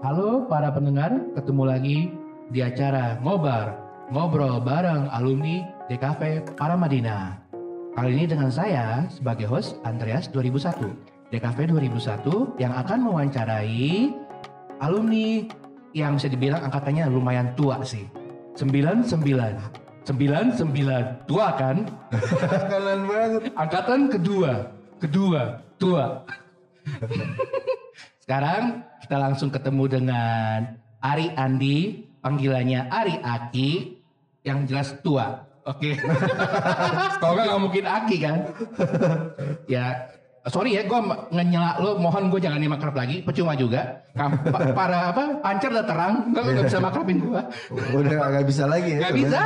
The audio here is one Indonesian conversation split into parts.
Halo para pendengar, ketemu lagi di acara Ngobar, ngobrol bareng alumni DKV Paramadina. Kali ini dengan saya sebagai host Andreas 2001, DKV 2001 yang akan mewawancarai alumni yang bisa dibilang angkatannya lumayan tua sih. 99. 99. Tua kan? Kalian banget. Angkatan kedua. Kedua. Tua. Sekarang kita langsung ketemu dengan Ari Andi, panggilannya Ari Aki, yang jelas tua. Oke. Kalau nggak nggak mungkin Aki kan? ya, sorry ya, gue ngenyela lo. Mohon gue jangan dimakrab lagi. Percuma juga. Para apa? Pancar udah terang, nggak nggak bisa makrabin gue. Udah agak bisa lagi ya. Nggak bisa.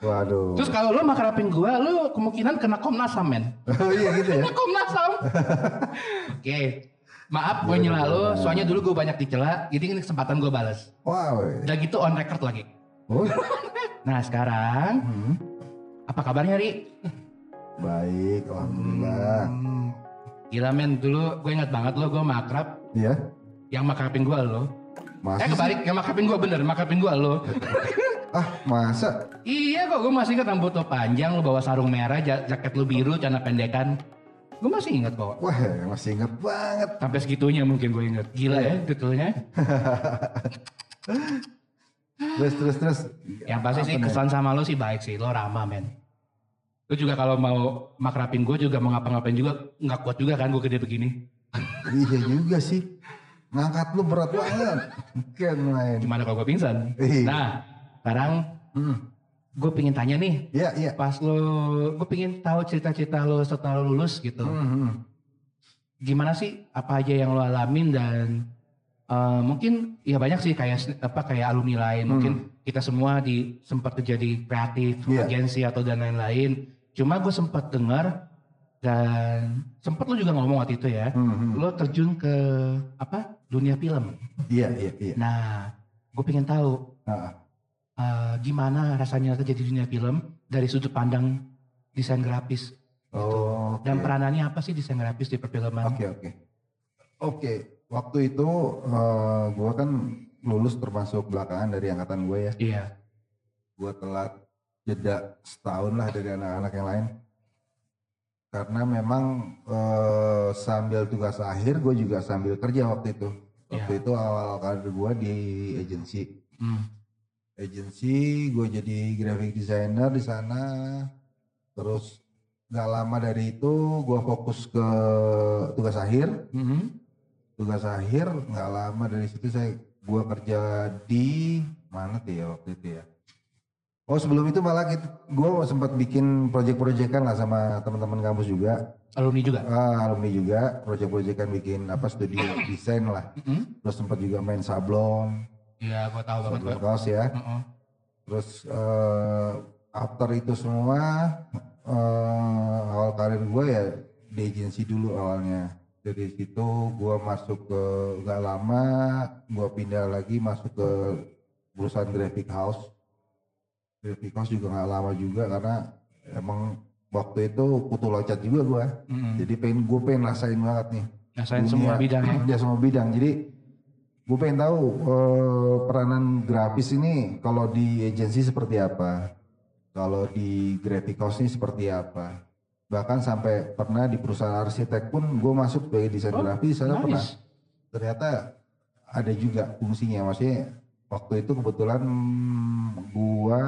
Waduh. Terus kalau lo makrabin gue, lo kemungkinan kena Komnas Ham men. Oh iya gitu ya. Kena Komnas Ham. Oke. Maaf gue nyela lo, soalnya dulu gue banyak dicela, jadi ini kesempatan gue balas. Wow. Udah gitu on record lagi. Oh. Nah sekarang, Hmm. apa kabarnya Ri? Baik, alhamdulillah. Hmm, Gila men, dulu gue ingat banget lo, gue makrab, Iya. yang makrabin gue lo. Eh Masa sih? kebalik, yang makrabin gue bener, makrabin gue lo. Ah, masa? iya kok, gue masih ingat rambut lo panjang, lo bawa sarung merah, ja- jaket lo biru, celana pendekan. Gue masih ingat kok. Wah, masih inget banget. Sampai segitunya mungkin gue ingat. Gila ya, detailnya. Terus, terus, terus. Yang pasti Apa sih kesan sama lo sih baik sih, lo ramah men. Lo juga kalau mau makrapin gue juga mau ngapa-ngapain juga nggak kuat juga kan gue gede begini. Iya juga sih. Ngangkat lu berat banget. Kan main. Gimana kalau gue pingsan? Iya. Nah, sekarang Hmm. Gue pingin tanya nih, Iya, iya. pas lo, gue pingin tahu cerita-cerita lo setelah lo lulus gitu. Hmm, hmm. Gimana sih apa aja yang lo alamin dan eh, mungkin ya banyak sih kayak apa kayak alumni lain mungkin kita semua di sempat terjadi kreatif Iya. agensi atau dan lain-lain cuma gue sempat dengar dan sempat lo juga ngomong waktu itu ya Hmm, hmm. lo terjun ke apa dunia film Iya, iya, iya. nah gue pengen tahu Ah, eh, gimana rasanya terjadi di dunia film dari sudut pandang desain grafis Oh, oke. dan peranannya apa sih desain grafis di perfilman Oke oke. Oke, waktu itu eh, gua kan lulus termasuk belakangan dari angkatan gue ya. iya Gua telat jeda setahun lah dari anak-anak yang lain. Karena memang eh, sambil tugas akhir gue juga sambil kerja waktu itu. Waktu Iya. itu awal karir gue di agensi. Hmm. Agensi gue jadi graphic designer di sana. Terus nggak lama dari itu gue fokus ke tugas akhir. Mhm. tugas akhir nggak lama dari situ saya gua kerja di mana tuh ya waktu itu ya oh sebelum itu malah gua sempat bikin project-projectan lah sama teman-teman kampus juga alumni juga ah, alumni juga project-projectan bikin apa studio desain lah Mhm. terus sempat juga main sablon Iya, gua tahu banget gua. kaos ya Heeh. terus eh, after itu semua eh, awal karir gue ya di agensi dulu awalnya dari situ gue masuk ke nggak lama gue pindah lagi masuk ke perusahaan graphic house graphic house juga nggak lama juga karena emang waktu itu kutu loncat juga gue Mhm. jadi pengen gue pengen rasain banget nih Rasain dunia- semua bidang ya. ya semua bidang jadi gue pengen tahu eh, peranan grafis ini kalau di agensi seperti apa kalau di graphic house ini seperti apa bahkan sampai pernah di perusahaan arsitek pun gue masuk sebagai desain Oh, grafis pernah Nice. ternyata ada juga fungsinya maksudnya waktu itu kebetulan mm, gua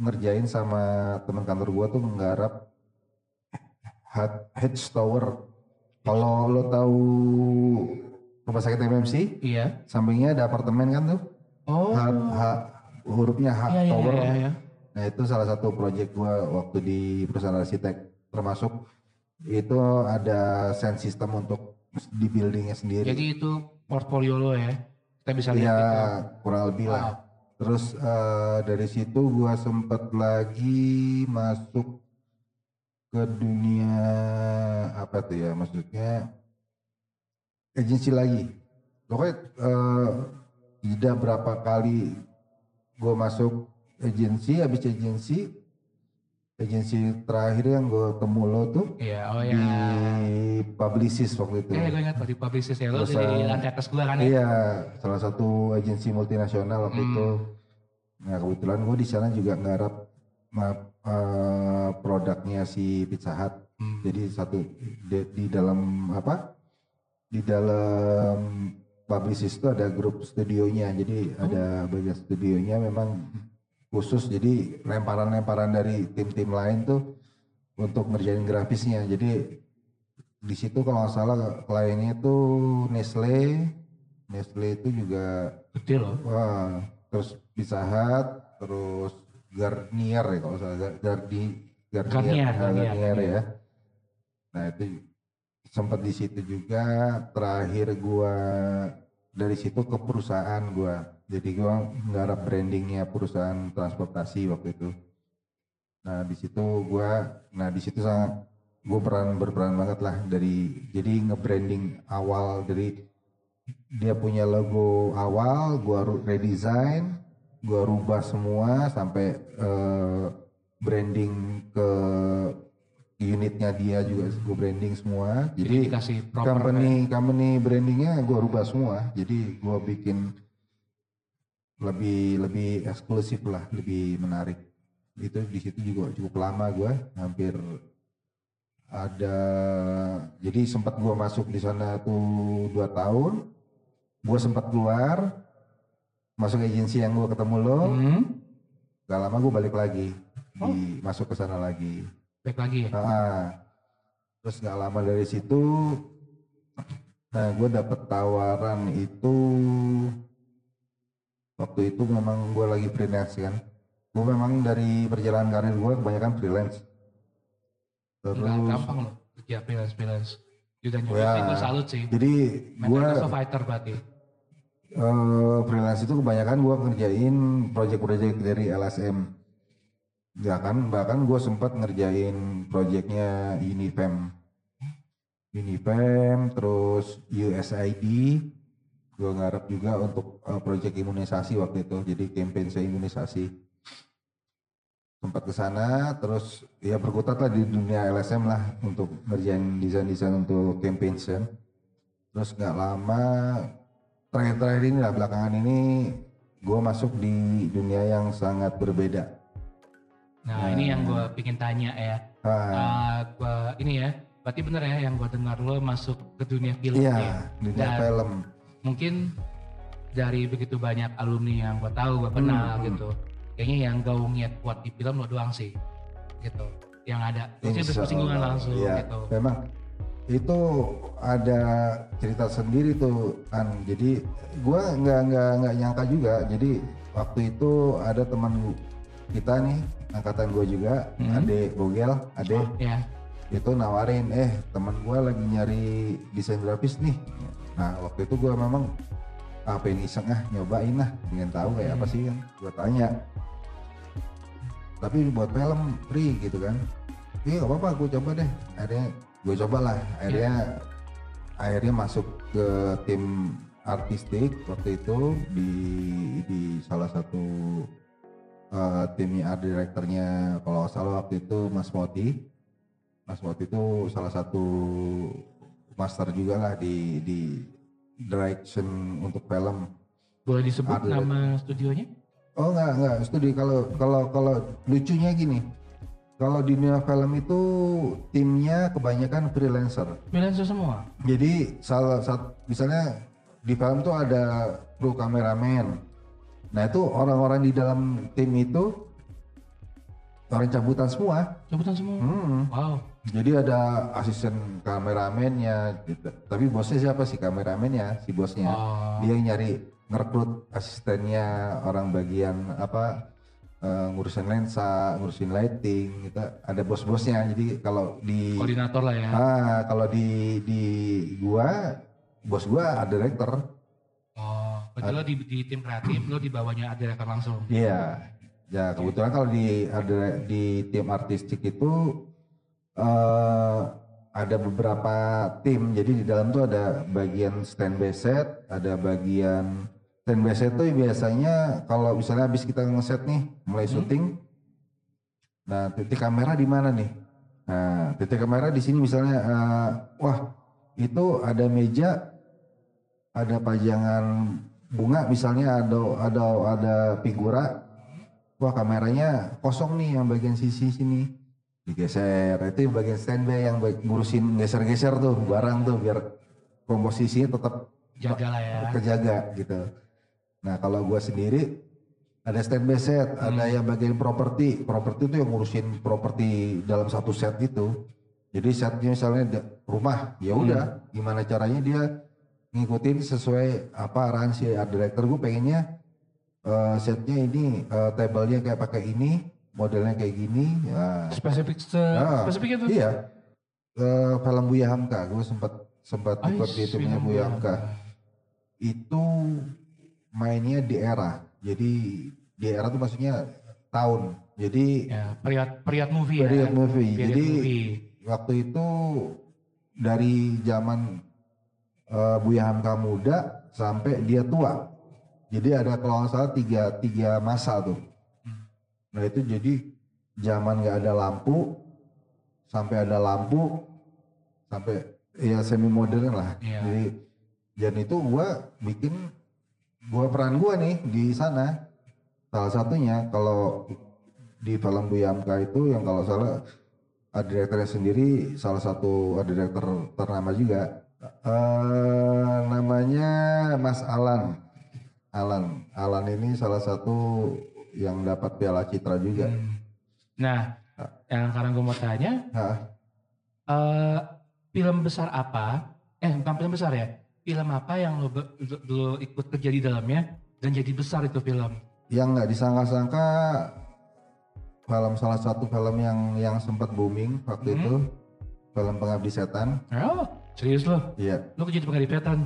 ngerjain sama teman kantor gua tuh menggarap Head- Hedge Tower kalau lo tahu rumah sakit MMC Iya. sampingnya ada apartemen kan tuh Oh. H, H- hurufnya H Iya, iya, Tower iya, iya. nah itu salah satu proyek gua waktu di perusahaan arsitek termasuk itu ada sound system untuk di buildingnya sendiri Jadi itu portfolio lo ya. Kita bisa lihat ya kurang lebih lah Wow. terus eh, dari situ gua sempet lagi masuk ke dunia apa tuh ya maksudnya agensi lagi pokoknya eh, tidak berapa kali gue masuk agensi habis agensi agensi terakhir yang gue ketemu lo tuh Iya, oh di ya. Publicis waktu itu. Eh gue ingat di publicist ya, lo Terus, di eh, lantai atas gua kan ya. Iya, salah satu agensi multinasional waktu Hmm. itu. Nah kebetulan gue di sana juga nggarap ma- eh, produknya si Pizza Hut. Hmm. Jadi satu di, di dalam apa? Di dalam Publicis itu ada grup studionya. Jadi Oh. ada bagian studionya memang khusus. Jadi lemparan-lemparan dari tim-tim lain tuh untuk ngerjain grafisnya. Jadi di situ kalau nggak salah kliennya itu Nestle, Nestle itu juga Gede loh. wah terus Pizza Hut, terus Garnier ya kalau salah Gar- Gardi Garnier, Garnier, Garnier, Garnier Garnier. ya. Nah itu sempat di situ juga terakhir gua dari situ ke perusahaan gua. Jadi gua nggarap brandingnya perusahaan transportasi waktu itu. Nah di situ gua, nah di situ sangat gue peran berperan banget lah dari jadi nge-branding awal dari dia punya logo awal, gua redesign, gua rubah semua sampai eh, branding ke unitnya dia juga gue branding semua. Jadi Jadi dikasih proper. company company brandingnya gue rubah semua. Jadi gue bikin lebih lebih eksklusif lah, lebih menarik. Itu di situ juga cukup lama gue, hampir ada. Jadi sempat gue masuk di sana tuh dua tahun. Gue sempat keluar, masuk agensi yang gue ketemu lo. Hmm. Gak lama gue balik lagi, di, masuk ke sana lagi. Baik lagi ya. Ah, terus nggak lama dari situ, nah gue dapet tawaran itu waktu itu memang gue lagi freelance kan. Gue memang dari perjalanan karir gue kebanyakan freelance. Terus, Enggak gampang loh kerja freelance freelance. Juga juga Ya. gue salut sih. jadi gue fighter berarti. eh, freelance itu kebanyakan gue kerjain project-project dari LSM. Ya kan, bahkan gue sempat ngerjain projectnya Unifem. Unifem, terus USAID, gue ngarep juga untuk eh, project imunisasi waktu itu, jadi campaign saya imunisasi. Sempat ke sana, terus ya berkutat lah di dunia LSM lah untuk ngerjain desain-desain untuk campaign kan. Terus nggak lama, terakhir-terakhir ini lah belakangan ini, gue masuk di dunia yang sangat berbeda. Nah ini yang gue pingin tanya ya. Ah, gua ini ya. Berarti bener ya yang gue dengar lo masuk ke dunia film iya, ya. dunia Dan film. mungkin dari begitu banyak alumni yang gue tahu gue kenal Hmm. gitu. Kayaknya yang gaungnya kuat di film lo doang sih. Gitu. Yang ada. Insya bersinggungan langsung iya. gitu. Memang itu ada cerita sendiri tuh kan. Jadi gua nggak nggak nggak nyangka juga. Jadi waktu itu ada teman kita nih angkatan gue juga, Hmm. Ade Bogel, Ade Ya. itu nawarin, eh teman gue lagi nyari desain grafis nih. Nah waktu itu gue memang apa ini iseng ah nyobain lah, pengen tahu kayak apa sih kan. Gue tanya. Tapi buat film free gitu kan. Iya gak apa-apa gue coba deh. Akhirnya gue coba lah. Akhirnya akhirnya masuk ke tim artistik waktu itu di di salah satu eh, timnya art directornya kalau salah waktu itu Mas Moti. Mas Moti itu salah satu master juga lah di di direction untuk film. Boleh disebut nama studionya? Oh enggak enggak studi kalau kalau kalau lucunya gini. Kalau di dunia film itu timnya kebanyakan freelancer. Freelancer semua. Jadi salah satu misalnya di film tuh ada kru kameramen. Nah itu orang-orang di dalam tim itu orang cabutan semua. Cabutan semua. Hmm. Wow. Jadi ada asisten kameramennya, gitu. tapi bosnya siapa sih kameramennya, si bosnya. Oh. Dia yang nyari ngerekrut asistennya orang bagian apa eh, ngurusin lensa, ngurusin lighting, gitu. Ada bos-bosnya. Jadi kalau di Koordinator lah ya. ah kalau di di gua bos gua ada director. Berarti lo di, di tim kreatif lo di bawahnya ada direktur langsung. Iya. Ya kebetulan kalau di ada di tim artistik itu eh ada beberapa tim. Jadi di dalam tuh ada bagian standby set, ada bagian standby set tuh biasanya kalau misalnya habis kita ngeset nih mulai syuting. Nah, titik kamera di mana nih? Nah, titik kamera di sini misalnya eh, wah itu ada meja, ada pajangan bunga misalnya ada ada ada figura, wah kameranya kosong nih yang bagian sisi sini digeser itu yang bagian standby yang ngurusin geser-geser tuh barang tuh biar komposisinya tetap Jaga lah ya. kejaga gitu. Nah kalau gua sendiri ada standby set, ada Hmm. yang bagian properti, properti itu yang ngurusin properti dalam satu set itu. Jadi setnya misalnya rumah, ya Hmm. udah gimana caranya dia ngikutin sesuai apa arahan si art director gue pengennya eh, setnya ini eh, tablenya kayak pakai ini, modelnya kayak gini. Ya, Spesifik se Ah, spesifik itu. Iya. Eh, film Buya Hamka, gue sempat sempat ikut di timnya Buya Buya Hamka. Itu mainnya di era. Jadi di era tuh maksudnya tahun. Jadi Ya, period period movie period ya. movie. Period Jadi movie. waktu itu dari zaman eh, Buya Hamka muda sampai dia tua. Jadi ada kalau nggak salah tiga, tiga masa tuh. Nah itu jadi zaman nggak ada lampu, sampai ada lampu, sampai ya semi modern lah. Iya. Jadi dan itu gua bikin gua peran gua nih di sana. Salah satunya kalau di film Buya Hamka itu yang kalau salah art directornya sendiri salah satu art director ternama juga. Eh namanya Mas Alan. Alan. Alan ini salah satu yang dapat Piala Citra juga. Hmm. Nah, yang sekarang gue mau tanya, Hah? eh film besar apa? Eh, bukan film besar ya. Film apa yang lo, lo- lo ikut kerja di dalamnya dan jadi besar itu film? Yang nggak disangka-sangka film salah satu film yang yang sempat booming waktu Hmm. itu film Pengabdi Setan. Oh, serius lo? Iya. Lo kerja di pengabdi setan?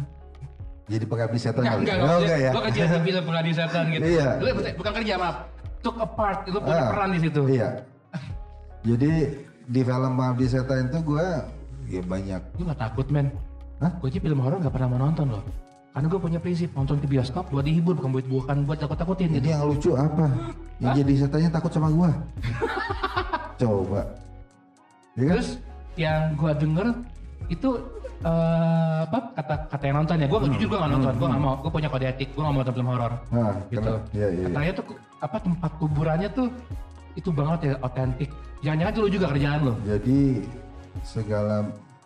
Jadi Pengabdi Setan kali. enggak, enggak, enggak ya? Lo kerja di film pengabdi setan gitu. Iya. Lo bukan kerja, maaf. Took a part, lo punya Ah, peran di situ. Iya. Jadi di film Pengabdi Setan itu gue ya banyak. Gue gak takut, men. Hah? Gue aja film horor gak pernah mau nonton loh. Karena gue punya prinsip nonton ke bioskop buat dihibur bukan buat bukan buat takut-takutin gitu. Jadi yang lucu apa? Yang jadi setannya takut sama gua. Coba. Ya kan? Terus yang gue denger itu eh, apa kata kata yang nonton ya. Gue jujur gue gak nonton. Gue gak mau. Gue punya kode etik. Gue gak mau nonton film horor. Nah, Gitu. Iya, iya. iya. Katanya tuh apa tempat kuburannya tuh itu banget ya otentik. Jangan-jangan dulu juga kerjaan lo. Jadi segala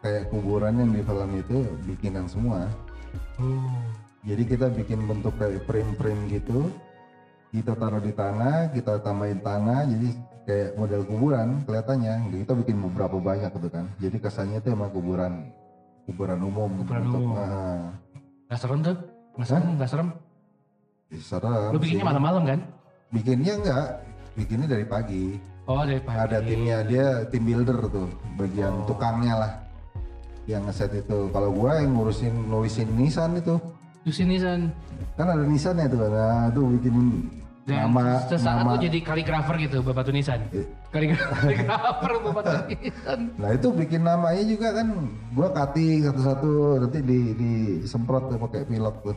kayak kuburan yang di film itu bikinan semua. Oh. Jadi kita bikin bentuk kayak frame-frame gitu. Kita taruh di tanah, kita tambahin tanah, jadi kayak model kuburan kelihatannya. Jadi kita bikin beberapa banyak gitu kan. Jadi kesannya itu emang kuburan kuburan umum. Kuburan umum. Nah, Gak serem tuh? Gak serem? Gak serem? ya serem Lo bikinnya malam-malam kan? Bikinnya enggak, bikinnya dari pagi. Oh dari pagi. Ada timnya dia tim builder tuh, bagian Oh. tukangnya lah yang ngeset itu. Kalau gua yang ngurusin nulisin Nissan itu, Di sini San. kan ada Nissan ya tuh, nah tuh bikin Dan nama sesaat nama. lo jadi kaligrafer gitu Bapak Tunisan. Kaligrafer Bapak Tunisan. Nah itu bikin namanya juga kan, gua cutting satu-satu nanti di disemprot tuh pakai pilot tuh.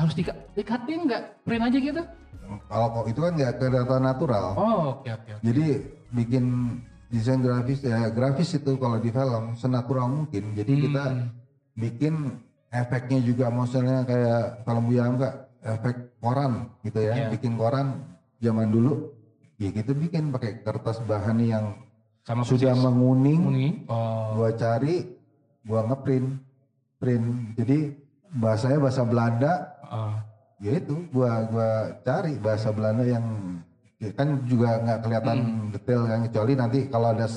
Harus di dikatin nggak? Print aja gitu? Kalau kok itu kan nggak ke data natural. Oh oke oke. oke. Jadi bikin desain grafis ya grafis itu kalau di film senatural mungkin. Jadi kita Hmm. bikin efeknya juga maksudnya kayak film Buya enggak efek koran gitu ya. Iya. Bikin koran zaman dulu ya kita bikin pakai kertas bahan yang Sama sudah persis. menguning. Oh. Gua cari, gua ngeprint, print. Jadi bahasanya bahasa Belanda. oh. Ya itu, gua gua cari bahasa Belanda yang ya kan juga nggak kelihatan detail kan kecuali nanti kalau ada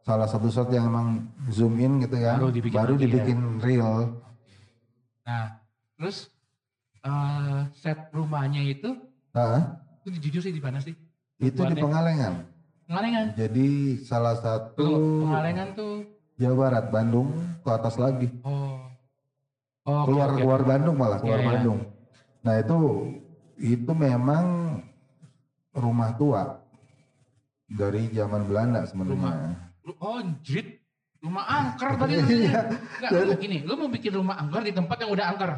salah satu shot yang emang zoom in gitu kan Baru dibikin baru ya. dibikin real Nah terus eh, set rumahnya itu nah, itu jujur sih di mana sih? itu di? Pengalengan Pengalengan. jadi salah satu Pengalengan tuh. Jawa Barat Bandung ke atas lagi Oh. Oh, keluar oke. keluar Bandung malah keluar Iya, iya. Bandung nah itu itu memang rumah tua dari zaman Belanda sebenarnya Lu- Oh, jrit. Rumah angker tadi. Iya. Enggak, lu gini, lu mau bikin rumah angker di tempat yang udah angker.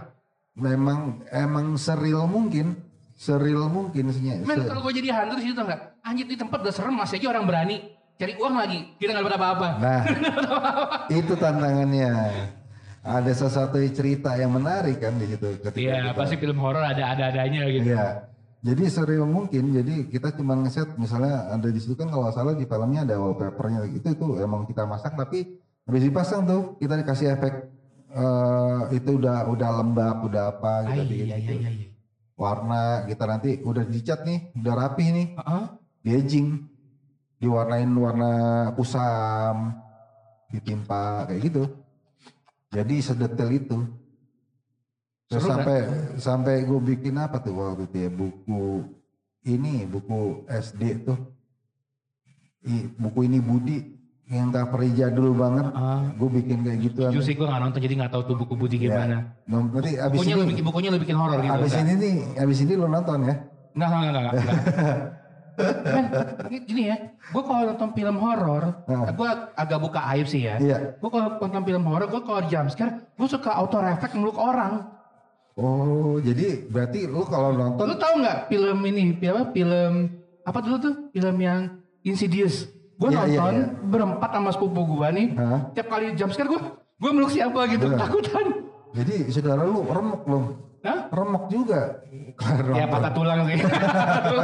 Memang emang seril mungkin seril mungkin sebenarnya. Men, kalau gue jadi hantu di situ tau nggak? Anjir di tempat udah serem, masih aja orang berani cari uang lagi. Kita nggak dapat apa-apa. nah itu tantangannya ada sesuatu cerita yang menarik kan di situ ketika Iya, kita- pasti film horor ada ada adanya gitu. Iya. Jadi sereal mungkin. Jadi kita cuma ngeset misalnya ada di situ kan kalau salah di filmnya ada wallpapernya itu itu emang kita masak tapi habis dipasang tuh kita dikasih efek eh, itu udah udah lembab udah apa kita iya, bikin iya, gitu. iya, iya. warna kita nanti udah dicat nih udah rapi nih Heeh. di edging diwarnain warna kusam ditimpa kayak gitu jadi sedetail itu Terus Seru, kan? sampai sampai gue bikin apa tuh waktu itu ya buku ini buku SD tuh I- buku ini Budi yang covernya jadul banget Ah. gue bikin kayak gitu Jujur sih gue gak nonton jadi gak tahu tuh buku Budi gimana. nanti abis Bukunya ini lu bikin bukunya lu bikin horor gitu. abis enggak? ini nih abis ini lo nonton ya Enggak, enggak, enggak, enggak. Men, gini ya, gue kalau nonton film horor, Ah. gue agak buka aib sih ya. iya Gue kalau nonton film horor, gue kalau scare, gue suka auto refleks meluk orang. oh jadi berarti lo kalau nonton Lu tahu nggak film ini, film apa? Film apa dulu tuh? Film yang Insidious. Gue Iya, iya, nonton iya. berempat sama sepupu gue nih. Hah? Tiap kali jump scare gue, gue meluk siapa gitu, Bener. takutan. jadi saudara lu remuk lo Hah? remuk juga Ya patah tulang sih.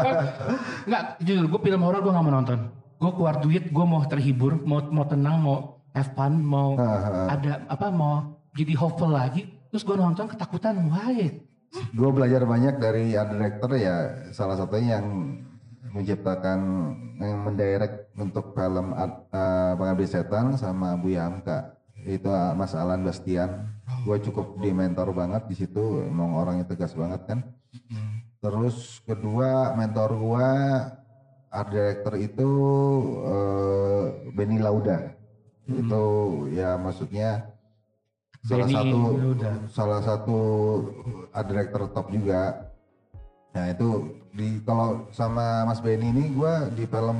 Enggak, jujur gue film horor gue gak mau nonton. Gue keluar duit, gue mau terhibur, mau mau tenang, mau have fun, mau ada apa, mau jadi hopeful lagi. Terus gue nonton ketakutan, why? gue belajar banyak dari art director ya salah satunya yang menciptakan yang mendirect untuk film eh, Pengabdi Setan sama Bu Yamka. Itu eh, Mas Alan Bastian. Gue cukup di mentor banget di situ emang orangnya tegas banget kan. Terus kedua mentor gue art director itu eh, Benny Lauda. Itu ya maksudnya salah Benny satu Lauda. salah satu art director top juga. Nah itu di kalau sama Mas Benny ini gue di film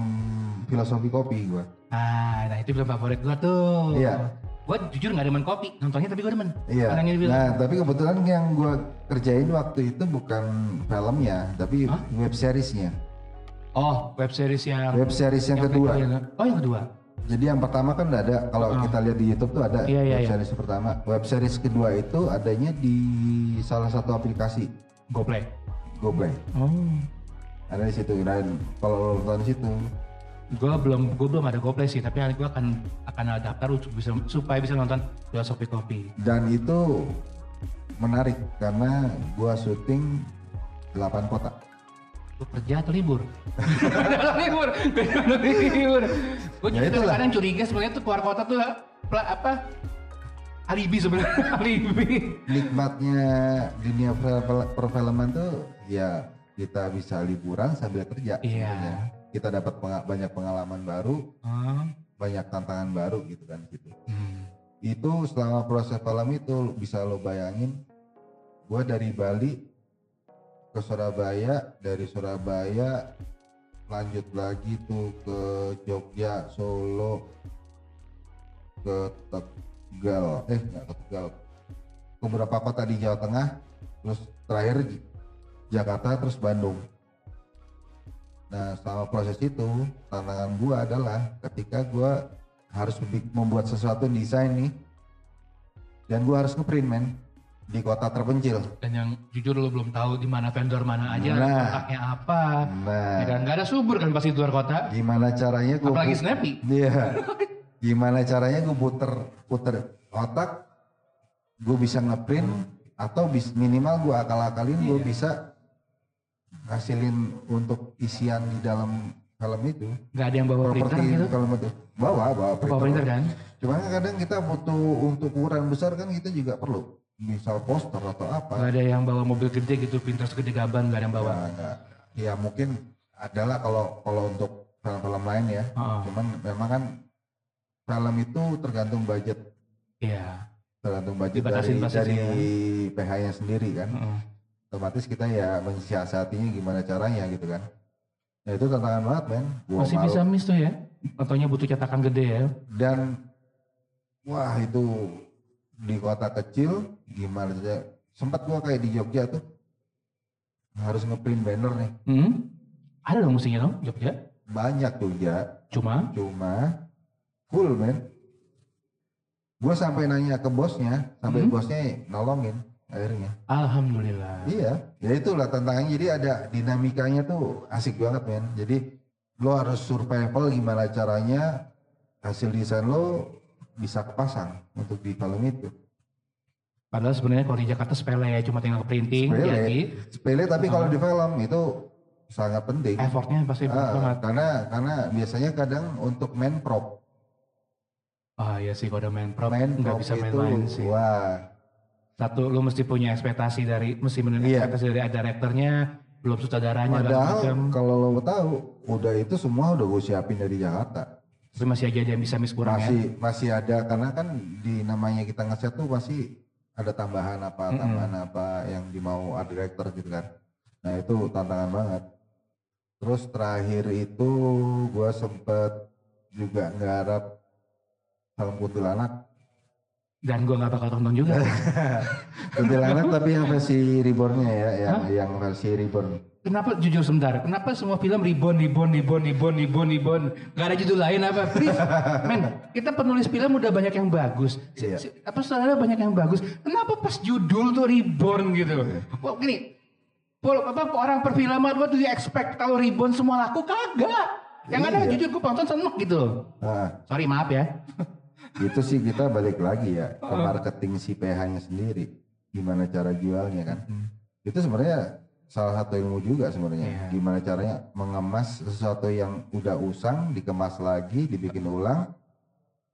filosofi kopi gue Ah, nah itu film favorit gue tuh. Iya. Gue jujur gak demen kopi, nontonnya tapi gue demen. Iya. Nah, tapi kebetulan yang gue kerjain waktu itu bukan filmnya, tapi Hah? web seriesnya. Oh, web series yang... Web series yang, kedua. Oh, yang kedua. Jadi yang pertama kan udah ada, kalau kita lihat di YouTube tuh ada Iya, iya, web iya. series pertama. Web series kedua itu adanya di salah satu aplikasi Goplay. GoPlay. Oh. Ada di situ dan kalau lo nonton di situ, gue belum gue belum ada GoPlay sih tapi gue akan akan daftar untuk bisa supaya bisa nonton filosofi kopi. Dan itu menarik karena gua syuting 8 kota. gue kerja atau libur? Libur? Libur. Gue Ya juga kadang curiga sebenarnya tuh keluar kota tuh apa? Alibi sebenarnya alibi. Nikmatnya dunia perfil- perfilman tuh ya kita bisa liburan sambil kerja. Iya. sebenarnya. Kita dapat penga- banyak pengalaman baru, oh. banyak tantangan baru gitu kan gitu. hmm. Itu selama proses film itu bisa lo bayangin, gua dari Bali ke Surabaya, dari Surabaya lanjut lagi tuh ke Jogja, Solo, ke Tegal, eh nggak ke Tegal, ke beberapa kota di Jawa Tengah, terus terakhir Jakarta, terus Bandung. Nah selama proses itu tantangan gua adalah ketika gua harus membuat sesuatu desain nih, dan gua harus ngeprint men di kota terpencil. dan yang jujur lo belum tahu di mana vendor mana aja Nah. kontaknya apa Nah ya kan nggak ada subur kan pasti di luar kota gimana caranya gua apalagi snappy Iya. Gimana caranya gue puter puter otak, gue bisa ngeprint atau bis, minimal gue akal-akalin gue bisa ngasilin untuk isian di dalam film itu. nggak ada yang bawa printer gitu film itu. Bawa, bawa bawa printer kan Cuma kadang kita butuh untuk ukuran besar kan kita juga perlu. Misal poster atau apa. nggak ada yang bawa mobil gede gitu printer segede gaban nggak ada yang bawa nggak. ya mungkin adalah kalau kalau untuk film-film lain ya. Heeh. Cuman memang kan film itu tergantung budget iya tergantung budget dari Dibatasin dari sih PH-nya sendiri kan. Heeh. Otomatis kita ya mensiasatinya gimana caranya gitu kan. Nah itu tantangan banget men. Gua masih malu. bisa miss tuh ya contohnya butuh cetakan gede ya Dan wah itu di kota kecil gimana saja. Sempat gua kayak di Jogja tuh harus ngeprint banner nih. hmm? ada dong musiknya dong Jogja Banyak Jogja. cuma Cuma full men. gue sampai nanya ke bosnya sampai Hmm. bosnya nolongin akhirnya. Alhamdulillah. iya. Ya itulah tantangannya. Jadi ada dinamikanya tuh asik banget men. Jadi lo harus survival gimana caranya hasil desain lo bisa kepasang untuk di film itu. Padahal sebenarnya kalau di Jakarta sepele ya, cuma tinggal printing, Sepele. jadi sepele tapi kalau di film itu sangat penting. Effortnya pasti Ah, banget. karena karena biasanya kadang untuk main prop. Ah iya sih kalau udah main prop main nggak prop bisa main-main sih. wah Satu lu mesti punya ekspektasi dari mesti menulis Iya. ekspektasi dari directornya, belum sutradaranya padahal kalau lo tahu udah itu semua udah gue siapin dari Jakarta. Terus masih aja ada yang bisa miss kurang ya. masih masih ada karena kan di namanya kita ngeset tuh pasti ada tambahan apa tambahan apa yang dimau art director gitu kan. Nah itu tantangan banget. Terus terakhir itu gue sempet juga nggarap film kuntilanak Dan gua nggak bakal tonton juga. kuntilanak tapi yang versi rebornnya ya yang yang versi reborn Kenapa jujur sebentar? Kenapa semua film ribon, ribon, ribon, ribon, ribon, ribon? Gak ada judul lain apa? Please, men, kita penulis film udah banyak yang bagus. Si- Iya. si- apa saudara banyak yang bagus? Kenapa pas judul tuh reborn gitu? Wah, gini, pol- apa orang perfilman, what do you expect kalau reborn semua laku? Kagak. Yang ada Iya. jujur gue penonton seneng gitu. nah Sorry maaf ya. itu sih kita balik lagi ya ke marketing si PH-nya sendiri gimana cara jualnya kan itu sebenarnya salah satu ilmu juga sebenarnya Iya. gimana caranya mengemas sesuatu yang udah usang dikemas lagi dibikin ulang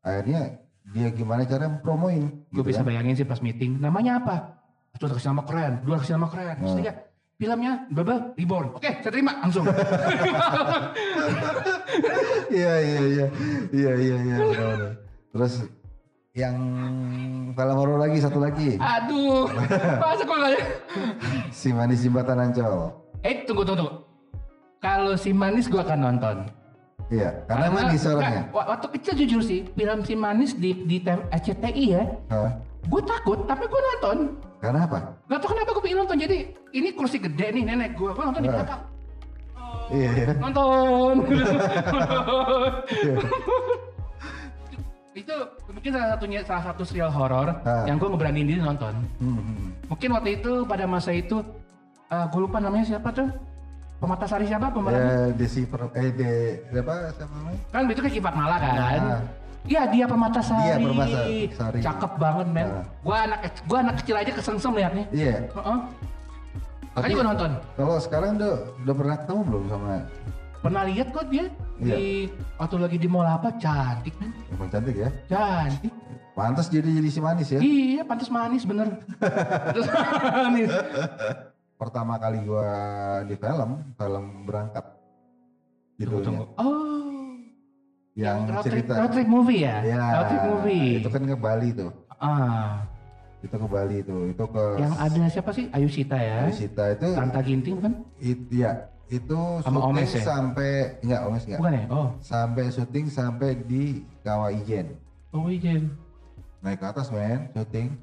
akhirnya dia gimana cara promoin Gue gitu bisa kan bayangin sih pas meeting. Namanya apa? Satu kasih nama keren, dua kasih nama keren. Terus Hmm. tiga, filmnya Baba Reborn. Oke, saya terima langsung. iya iya iya iya iya iya. terus yang film horor lagi satu lagi Aduh, masa kok nggak ada? si manis jembatan ancol Eh, tunggu, tunggu. Kalau si manis gua akan nonton. iya karena manis orangnya wa- waktu kecil jujur sih, film si manis di di tem- RCTI ya, Hah? gue takut, tapi gue nonton. karena apa Gak tau kenapa gue pengen nonton. Jadi ini kursi gede nih nenek gue, gue nonton di belakang. iya iya Nonton. itu mungkin salah satunya salah satu serial horor Ah. yang gue ngeberaniin diri nonton. Hmm. Mungkin waktu itu pada masa itu gue lupa namanya siapa tuh pemata sari siapa pemerannya? Ya, Desi per, eh de, siapa siapa namanya? Kan itu kan Kipak Mala kan? Nah. Iya dia permata sari. Dia Permata Sari. Cakep banget men. Nah. Gua anak gua anak kecil aja kesengsem liatnya. Iya. Heeh. Tapi Makanya gua nonton. kalau sekarang udah udah pernah ketemu belum sama Pernah lihat kok dia Iya. di waktu lagi di mall apa cantik men. yang cantik ya? Cantik. Pantas jadi jadi si manis ya. Iya, pantas manis bener. Pantas manis. Pertama kali gua di film, film berangkat. Tunggu, tunggu. Oh. Yang road trip, cerita. road trip movie ya? Ya, Road trip movie. Itu kan ke Bali tuh. Ah, Itu ke Bali tuh. Itu ke yang ada siapa sih? Ayu Sita ya? Sita itu Tanta Ginting bukan? it, ya, itu Sama syuting Omes ya? sampai enggak Omes enggak. Bukan ya? Oh, Sampai syuting sampai di Kawah Ijen. oh iya. Naik ke atas men, syuting.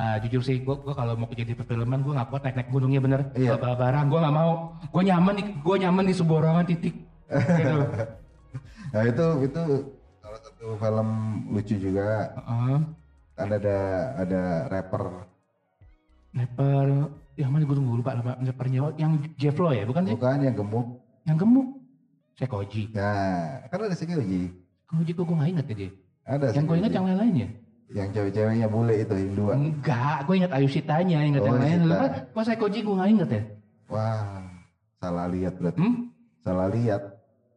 Ah, jujur sih, gua, gua kalau mau kerja di perfilman, gua nggak kuat naik naik gunungnya bener. Iya. Bawa barang, gua nggak mau. Gua nyaman di, gua nyaman di sebuah titik. Gitu. Nah itu itu salah satu film lucu juga. Heeh. Kan ada ada rapper. Sniper, yang mana gua lupa nama snipernya. Yang Jefflo ya, bukan sih? Bukan yang gemuk. Yang gemuk. Sekoji. Nah, kan ada Sekoji. Sekoji gua nggak inget ya dia. Ada Yang gua inget yang lain-lainnya. yang cewek-ceweknya bule itu yang dua. Enggak, gua inget Ayu Sitanya, inget Oh, yang lain. Lupa, Kok Sekoji gua nggak inget ya? Wah, salah lihat berarti. Hmm? Salah lihat.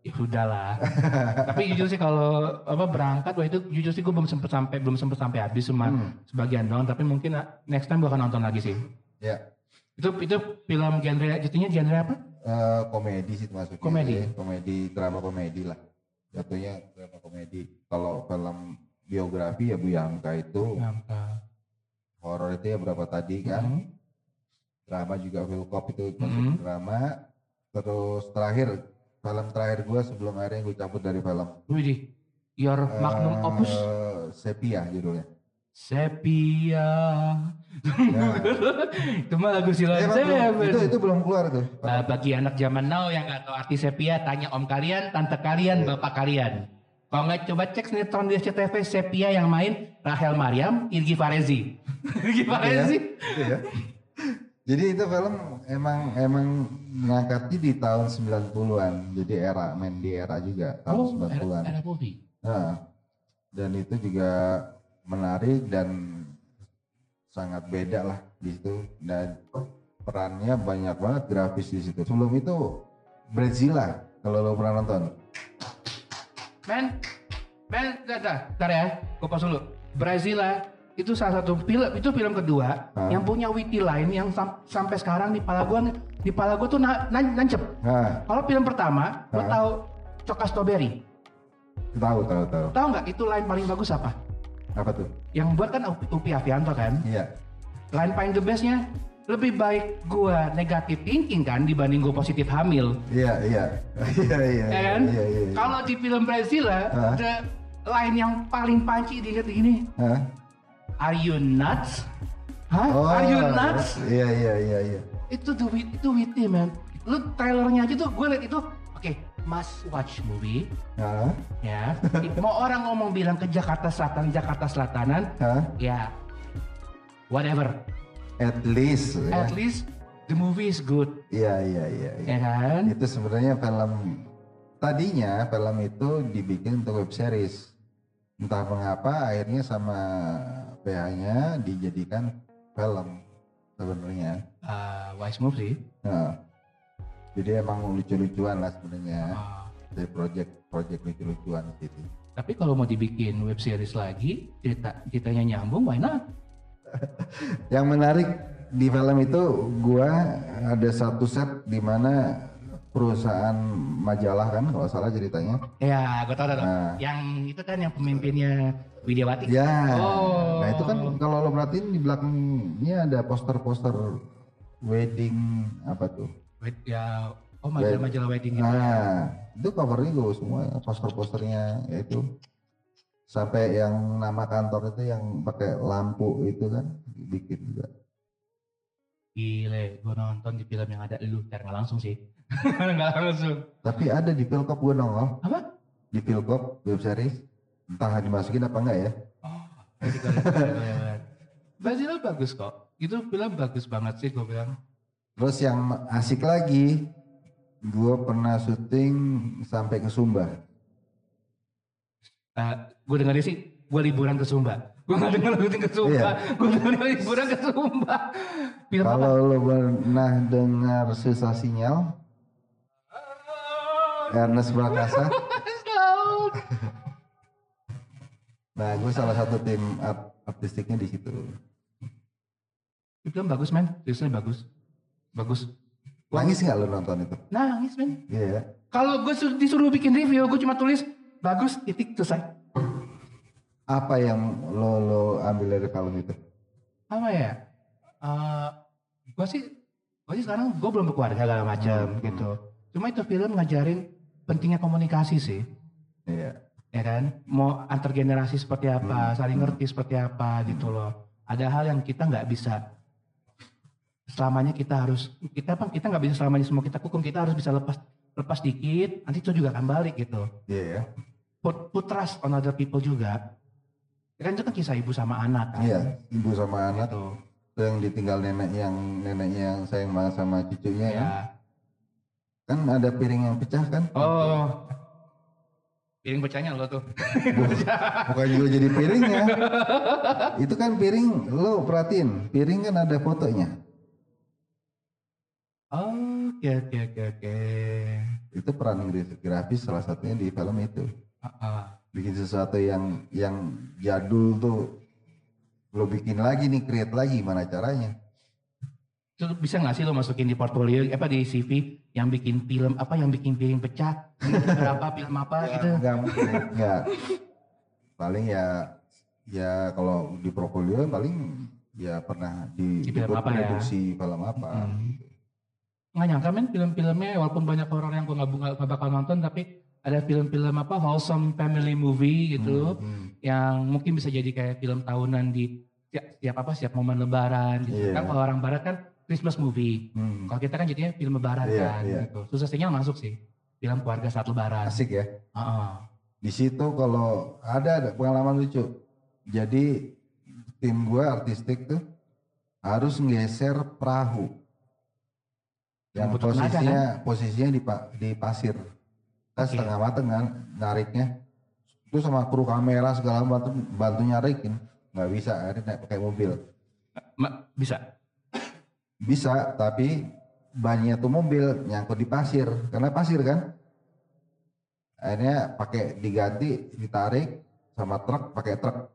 ya sudahlah tapi jujur sih kalau apa berangkat waktu itu jujur sih gue belum sempet sampai belum sempet sampai habis cuma Hmm. sebagian doang tapi mungkin ah, next time gue akan nonton lagi sih Ya, itu itu film genre jatuhnya genre apa eh, komedi sih masuknya. Komedi? Komedi, drama komedi lah. Jatuhnya drama komedi. Kalau film biografi ya Bu Yangka itu Ngangka. horor itu ya berapa tadi kan. Hmm. Drama juga Phil Cop itu masuk Mhm. drama. Terus terakhir film terakhir gue sebelum akhirnya gue cabut dari film. Wih di Your Magnum Eh, Opus Sepia judulnya. Sepia Ya. itu mah lagu Silon Seven. itu itu belum keluar tuh. Nah, bagi anak zaman now yang nggak tahu arti sepia, tanya om kalian, tante kalian, Iya. bapak kalian. Kalau nggak coba cek sinetron di SCTV Sepia yang main Rahel Mariam, Irgi Farezi. Irgi Farezi. Iya. Jadi itu film emang emang ngangkatnya di tahun 90-an. Jadi era main di era juga tahun Oh, 90-an. era, era movie. Nah, dan itu juga menarik dan sangat beda lah di situ dan perannya banyak banget grafis di situ. Sebelum itu Bradzilla kalau lo pernah nonton. Men, men, dah, dah, ntar ya, gue pause dulu. Itu salah satu film, itu film kedua Hah? yang punya witty line yang sam- sampai sekarang di pala gue, di pala gue tuh na- nan- nancep. Nah, Kalau film pertama, lo Hah? tahu Coka Strawberry. tahu tahu tahu. Tahu nggak itu line paling bagus apa? Apa tuh? Yang buat kan Upi, Avianto kan? Iya. Line paling the bestnya lebih baik gua negatif thinking kan dibanding gua positif hamil. Iya, iya. Iya, iya. ya kan? Iya, iya. iya. Kalau di film Brazila, Hah? the line yang paling panci dilihat gini, Hah? Are you nuts? Hah? Oh, Are you nuts? Iya, iya, iya, iya. Itu wit- itu witty man. Lu trailernya aja tuh gue liat itu, must watch movie. Hah? Ya, mau orang ngomong bilang ke Jakarta Selatan, Jakarta Selatanan, Hah? ya, whatever. At least ya. At least the movie is good, Iya, iya, iya, iya. ya kan? Itu sebenarnya film tadinya film itu dibikin untuk web series. Entah mengapa akhirnya sama PH-nya dijadikan film sebenarnya. Uh, wise move sih. Nah, jadi emang lucu-lucuan lah sebenarnya. Ah, Dari project-project lucu-lucuan gitu. tapi kalau mau dibikin web series lagi, cerita ceritanya nyambung, why not? Yang menarik di film itu gua ada satu set di mana perusahaan majalah kan kalau salah ceritanya. Ya, gue tau, tau, tau. Nah. Yang itu kan yang pemimpinnya Widiawati. Ya. Oh. Nah itu kan kalau lo perhatiin di belakangnya ada poster-poster wedding apa tuh? Ya, oh majalah-majalah wedding gitu. Nah itu covernya gue semua poster-posternya ya itu sampai yang nama kantor itu yang pakai lampu itu kan bikin juga. Gile, gue nonton di film yang ada lu, ntar nggak langsung sih. nggak langsung. Tapi ada di Pilkop gue nongol Apa? di Pilkop web series entah dimasukin apa enggak ya? Oh. Brazil bagus kok. Itu film bagus banget sih gue bilang. Terus yang asik lagi, gue pernah syuting sampai ke Sumba. gue dengar sih, gue liburan ke Sumba. Gue gak denger liburan ke Sumba. Iya. Gue denger liburan ke Sumba. Film apa? Kalau lo pernah dengar Susah Sinyal, Ernest Prakasa, nah gue salah satu tim art- artistiknya di situ. Itu film bagus men, seriusnya bagus. Bagus. Nangis nggak lo nonton itu? nangis men. Iya ya. Kalau gue disuruh bikin review, gue cuma tulis bagus, titik, selesai. Apa yang lo lo ambil dari film itu? Apa ya? Eh gue sih, gue sih sekarang gue belum berkeluarga segala macam Hmm. gitu. Cuma itu film ngajarin pentingnya komunikasi sih. Iya. ya kan mau antar generasi seperti apa Hmm. saling ngerti seperti apa gitu loh ada hal yang kita nggak bisa selamanya kita harus kita apa kita nggak bisa selamanya semua kita hukum kita harus bisa lepas lepas dikit nanti itu juga akan balik gitu Iya ya. put, put trust on other people juga kan itu kan kisah ibu sama anak kan Iya. Ibu sama anak gitu itu yang ditinggal nenek yang neneknya yang sayang banget sama cucunya kan. ya Kan ada piring yang pecah kan? oh piring pecahnya lo tuh Bukan juga jadi piringnya. itu kan piring lo perhatiin, piring kan ada fotonya. Oke oke oke oke Itu peran gra- grafis salah satunya di film itu. Ah. Bikin sesuatu yang yang jadul tuh lo bikin lagi nih, create lagi gimana caranya? Itu bisa nggak sih lo masukin di portfolio apa di CV yang bikin film apa yang bikin piring pecah berapa film apa gitu Enggak enggak. Paling ya ya kalau di portfolio paling ya pernah di, Di film apa ya? produksi film apa. Hmm. Nggak nyangka men film-filmnya walaupun banyak orang yang gue nggak bakal nonton tapi ada film-film apa wholesome family movie gitu Hmm. yang mungkin bisa jadi kayak film tahunan di setiap, setiap apa setiap momen lebaran gitu Iya. kan kalau orang barat kan Christmas movie Hmm. kalau kita kan jadinya film lebaran Iya, kan iya. gitu susah sinyal masuk sih film keluarga saat lebaran Asik ya. Heeh. Di situ kalau ada, ada pengalaman lucu. Jadi tim gue artistik tuh harus nggeser perahu yang Butuh tenaga, posisinya posisinya di di pasir. Kita setengah mateng kan nariknya. Itu sama kru kamera segala bantu bantu nyarikin. nggak bisa, akhirnya naik pakai mobil. Ma- bisa. Bisa, tapi bannya tuh mobil nyangkut di pasir, karena pasir kan. Akhirnya pakai diganti, ditarik sama truk, pakai truk.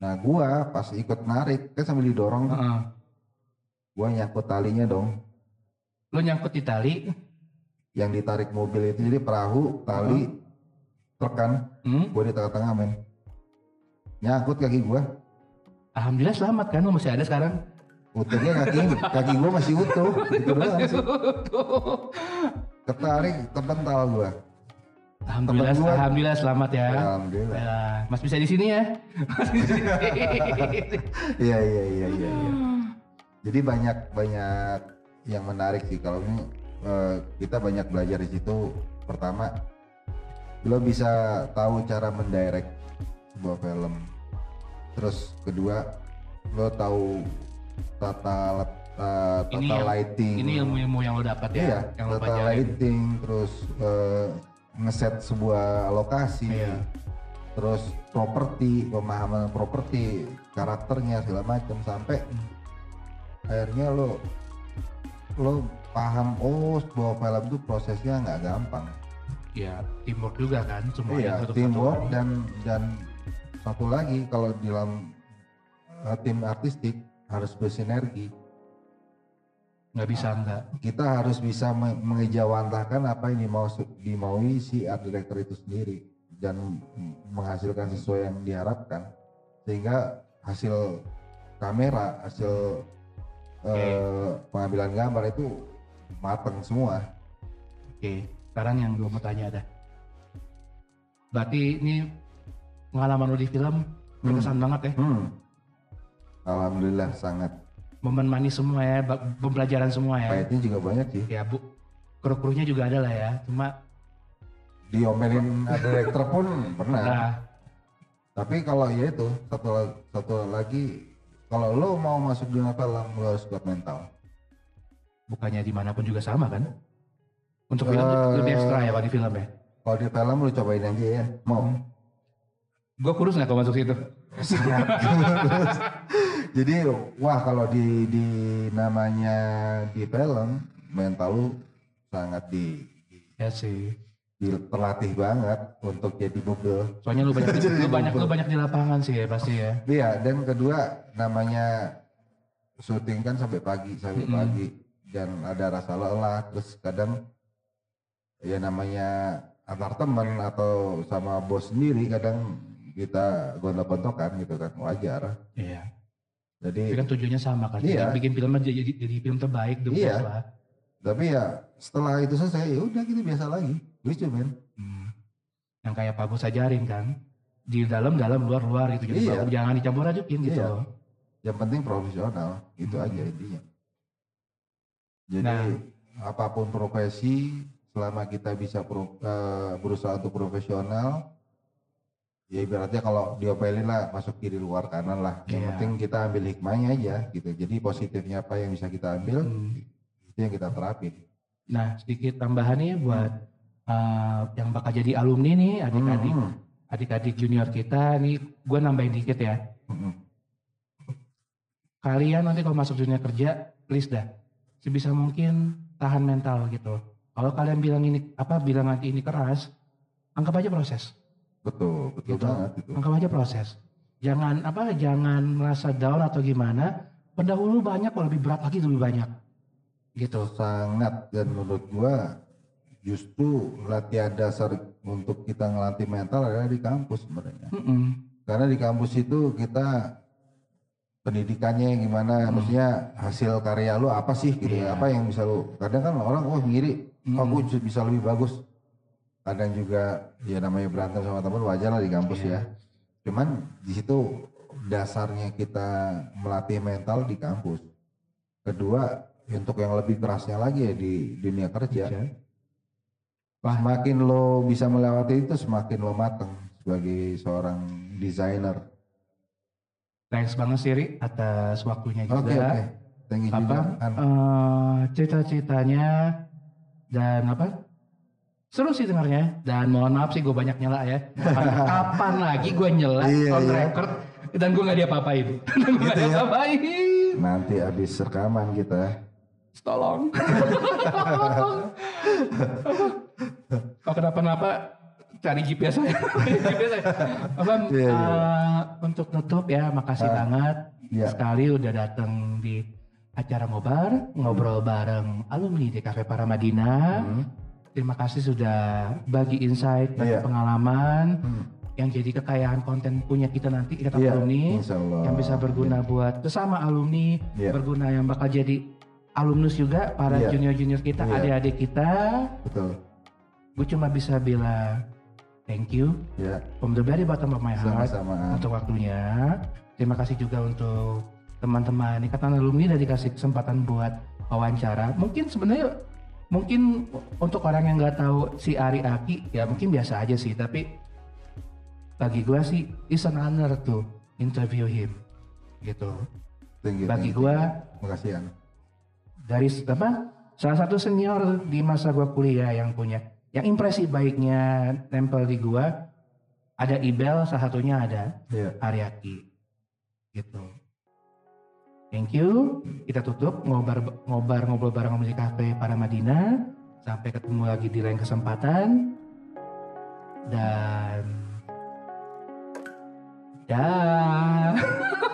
Nah gua pas ikut narik, kan sambil didorong, Heeh. gua nyangkut talinya dong. Lo nyangkut di tali, Yang ditarik mobil itu jadi perahu, tali, truk kan. hmm? Gua di tengah-tengah men. Nyangkut kaki gua, alhamdulillah selamat kan, lo masih ada sekarang. utuhnya kaki, kaki gua masih utuh. Gitu doang sih. Ketarik, terpental gua. Alhamdulillah, gua- alhamdulillah selamat ya. Alhamdulillah. Ya, Mas bisa di sini ya. Iya iya iya iya. iya. Jadi banyak banyak yang menarik sih kalau ini eh, kita banyak belajar di situ. Pertama, lo bisa tahu cara mendirect sebuah film. Terus kedua, lo tahu tata eh, tata Ini yang- lighting. Ini ilmu-ilmu yang lo dapat ya, Iya, yang lo tata pelajarin. lighting, terus eh, ngeset sebuah lokasi, Iya. terus properti, pemahaman properti, karakternya segala macam sampai akhirnya lo lo paham oh sebuah film itu prosesnya nggak gampang. Iya, teamwork juga kan semuanya. Iya, satu teamwork persatuan. dan dan satu lagi kalau di dalam eh, tim artistik harus bersinergi. nggak bisa enggak. kita harus bisa me- mengejawantahkan apa yang dimau dimaui si art director itu sendiri dan menghasilkan sesuai yang diharapkan sehingga hasil kamera hasil eh, pengambilan gambar itu matang semua Oke, sekarang yang gue mau tanya ada. Berarti ini pengalaman lo di film berkesan banget ya. hmm. alhamdulillah sangat Momen manis semua ya, pembelajaran semua ya. pahitnya juga banyak sih Ya bu, kru-krunya juga ada lah ya. Cuma diomelin art director pun pernah nah, tapi kalau ya itu satu satu lagi kalau lo mau masuk dunia film lo harus kuat mental bukannya di mana pun juga sama kan? Untuk film Eh, lebih ekstra ya di film ya. Kalau di film lu cobain aja ya, mau. Gue kurus nggak kalau masuk situ? Jadi wah kalau di di namanya di film mental lu sangat di, di- Ya sih. Terlatih banget untuk jadi bubble. Soalnya lu banyak Jadi lu banyak lu banyak di lapangan sih ya pasti ya. Iya dan kedua namanya syuting kan sampai pagi sampai Mm-mm. pagi dan ada rasa lelah terus kadang ya namanya antar teman atau sama bos sendiri kadang kita gontok-gontokan gitu kan wajar. Iya. Jadi Tapi kan tujuannya sama kan. Iya. Bikin film jadi, jadi film terbaik the Iya. lah. Tapi ya setelah itu selesai ya udah gitu biasa lagi lucu men Hmm. Yang kayak Pak Bos ajarin kan. Di dalam dalam luar luar gitu. Jadi Iya. jangan dicampur ajukin gitu. Iya. yang penting profesional itu Hmm. aja intinya jadi Nah. apa pun profesi selama kita bisa pro- eh, berusaha untuk profesional ya ibaratnya kalau diopelin lah masuk kiri luar kanan lah yang Iya. penting kita ambil hikmahnya aja gitu jadi positifnya apa yang bisa kita ambil Hmm. Itu yang kita terapin Nah sedikit tambahan nih buat uh, yang bakal jadi alumni nih adik-adik Hmm, adik-adik junior kita nih gue nambahin dikit ya. hmm, hmm. Kalian nanti kalau masuk dunia kerja please dah sebisa mungkin tahan mental gitu. Kalau kalian bilang ini apa bilang nanti ini keras, anggap aja proses. betul betul Gitu. banget itu Anggap aja proses. Jangan apa jangan merasa down atau gimana. Pendahulu banyak kalau lebih berat lagi lebih banyak. Gitu. sangat dan menurut gua justru latihan dasar untuk kita ngelatih mental adalah di kampus sebenarnya Mm-mm. karena di kampus itu kita pendidikannya gimana Hmm. maksudnya hasil karya lu apa sih gitu ya apa yang bisa lu kadang kan orang oh ngiri oh Mm-mm. gue bisa lebih bagus kadang juga ya namanya berantem sama teman wajar lah di kampus Iya. ya cuman di situ dasarnya kita melatih mental di kampus kedua untuk yang lebih kerasnya lagi ya di dunia kerja Iya. Semakin lo bisa melewati itu, semakin lo mateng sebagai seorang desainer. Thanks banget sih Ri atas waktunya juga. Oke oke. Thank you apa juga. An. eh, cerita-ceritanya dan apa seru sih dengarnya dan mohon maaf sih gue banyak nyela ya kapan lagi gue nyela Iya, on iya. record dan gue nggak diapa-apain dan gue nggak Gitu ya. diapa-apain Nanti habis rekaman kita. Tolong kalau kenapa-napa cari GPS saya GPS saya Iya, iya. eh, untuk nutup ya makasih banget Iya. sekali udah datang di acara ngobar ngobrol bareng alumni di Cafe Paramadina Hmm. terima kasih sudah bagi insight dan Iya. pengalaman Hmm. yang jadi kekayaan konten punya kita nanti ikatan Iya, alumni insya Allah. yang bisa berguna buat sesama alumni Iya. berguna yang bakal jadi alumnus juga para Iya. junior-junior kita Iya. adik-adik kita Betul. gue cuma bisa bilang thank you Ya, from the very bottom of my heart sama-sama. Untuk waktunya terima kasih juga untuk teman-teman ikatan alumni udah dikasih kesempatan buat wawancara mungkin sebenarnya mungkin untuk orang yang nggak tahu si Ari Aki ya mungkin biasa aja sih tapi bagi gue sih is an honor to interview him gitu Thank you. bagi gue Makasih An. Dari apa salah satu senior di masa gua kuliah yang punya yang impresi baiknya nempel di gua ada Ibel salah satunya ada Iya. Ariaki gitu. Thank you. Kita tutup ngobar ngobar ngobrol bareng di cafe para Madinah. Sampai ketemu lagi di lain kesempatan. Dan dah